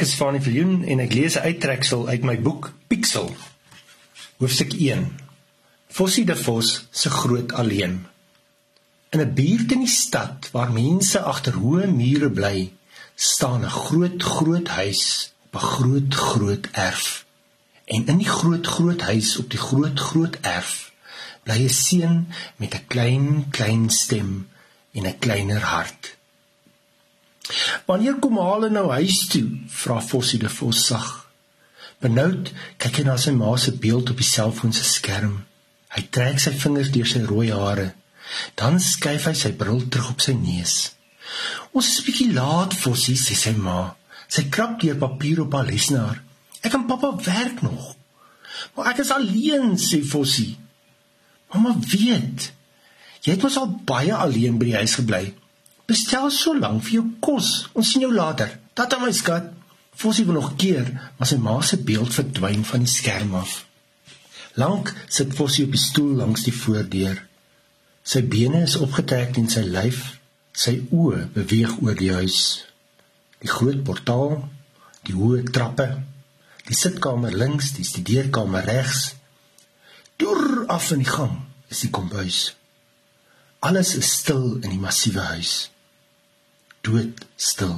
Ek is Fanie Viljoen en ek lees 'n uittreksel uit my boek Pixel. Hoofstuk 1. Fossie de Vos se groot alleen. In 'n buurt in die stad waar mense agter hoë mure bly, staan 'n groot groot huis op 'n groot groot erf. En in die groot groot huis op die groot groot erf bly 'n seun met 'n klein klein stem en 'n kleiner hart. Wanneer kom Hale nou huis toe? vra Fossie de Vos sag. Benoud kyk hy na sy ma se beeld op die selfoon se skerm. Hy trek sy vingers deur sy rooi hare. Dan skuif hy sy bril terug op sy neus. Ons is 'n bietjie laat, Fossie, sê sy ma. Sy krap deur papier op haar lesenaar. Ek en pappa werk nog. Maar ek is alleen, sê Fossie. Mamma weet. Jy het mos al baie alleen by die huis gebly. Bestel so lank vir jou kos. Ons sien jou later. Tata my skat. Fossie wil nog keer, maar sy ma se beeld verdwyn van die skerm af. Lank sit Fossie op die stoel langs die voordeur. Sy bene is opgetrek teen sy lyf. Sy oë beweeg oor die huis. Die groot portaal, die hoë trappe, die sitkamer links, die studeerkamer regs. Deur af in die gang is die kombuis. Alles is stil in die massiewe huis doodstil.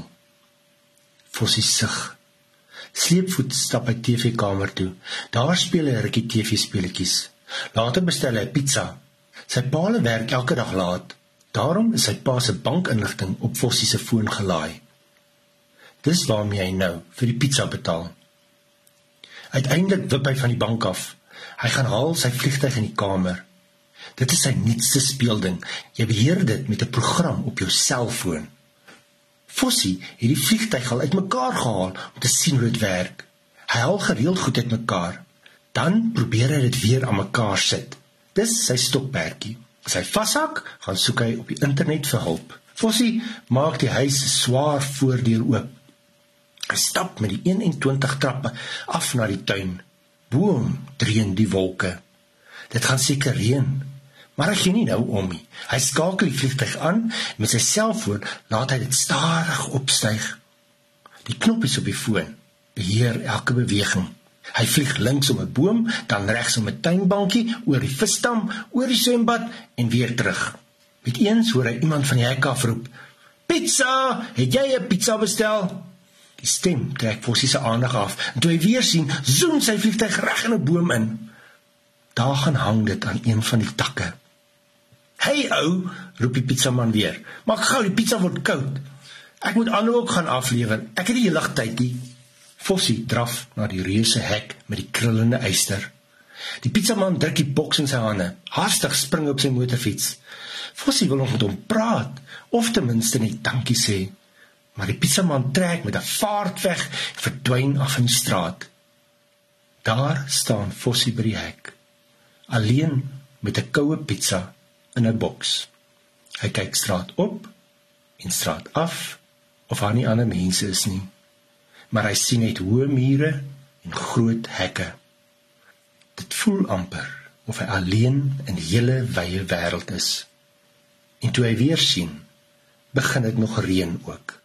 Fossie sug. Sleepvoet stap by TV-kamer toe. Daar speel hy rukkie TV-speletjies. Later bestel hy pizza. Sy pa lê werk elke dag laat. Daarom is sy pa se bankinligting op Fossie se foon gelaai. Dis waarmee hy nou vir die pizza betaal. Uiteindelik wip hy van die bank af. Hy gaan haal sy vliegtyg in die kamer. Dit is sy nuutste speelding. Jy beheer dit met 'n program op jou selfoon. Fossie het die vliegtyg al uitmekaar gehaal om te sien hoe dit werk. Hy haal gereeld goed uitmekaar. Dan probeer hy dit weer aan mekaar sit. Dis sy stokperdjie. As hy vashak, gaan soek hy op die internet vir hulp. Fossie maak die huis swaar voordeur oop. Hy stap met die 21 trappe af na die tuin. Boom, dreun die wolke. Dit gaan seker reën. Maar hy gee nie nou om nie. Hy skakel die vliegtuig aan met sy selfoon, laat hy dit stadig opstyg. Die knoppies op die foon beheer elke beweging. Hy vlieg links om 'n boom, dan regs om 'n tuinbankie, oor die visstam, oor die swembad en weer terug. Met eens hoor hy iemand van die hek af roep: "Pizza! Het jy 'n pizza bestel?" Die stem trek Fossie se aandag af. En toe hy weer sien, zoom sy vliegtuig reg in 'n boom in. Daar gaan hang dit aan een van die takke. "Hey ou," roep die pizzaman weer. "Maak gou, die pizza word koud. Ek moet aanhou ook gaan aflewer. Ek het nie lig tydjie." Fossie draf na die reuse hek met die krullende eyster. Die pizzaman druk die boks in sy hande. Haastig spring op sy motorfiets. Fossie wil nog met hom praat of ten minste net dankie sê. Maar die pizzaman trek met 'n vaart weg en verdwyn af in die straat. Daar staan Fossie by die hek, alleen met 'n koue pizza in 'n boks. Hy kyk straat op en straat af of daar nie ander mense is nie. Maar hy sien net hoë mure en groot hekke. Dit voel amper of hy alleen in die hele wye wêreld is. En toe hy weer sien, begin dit nog reën ook.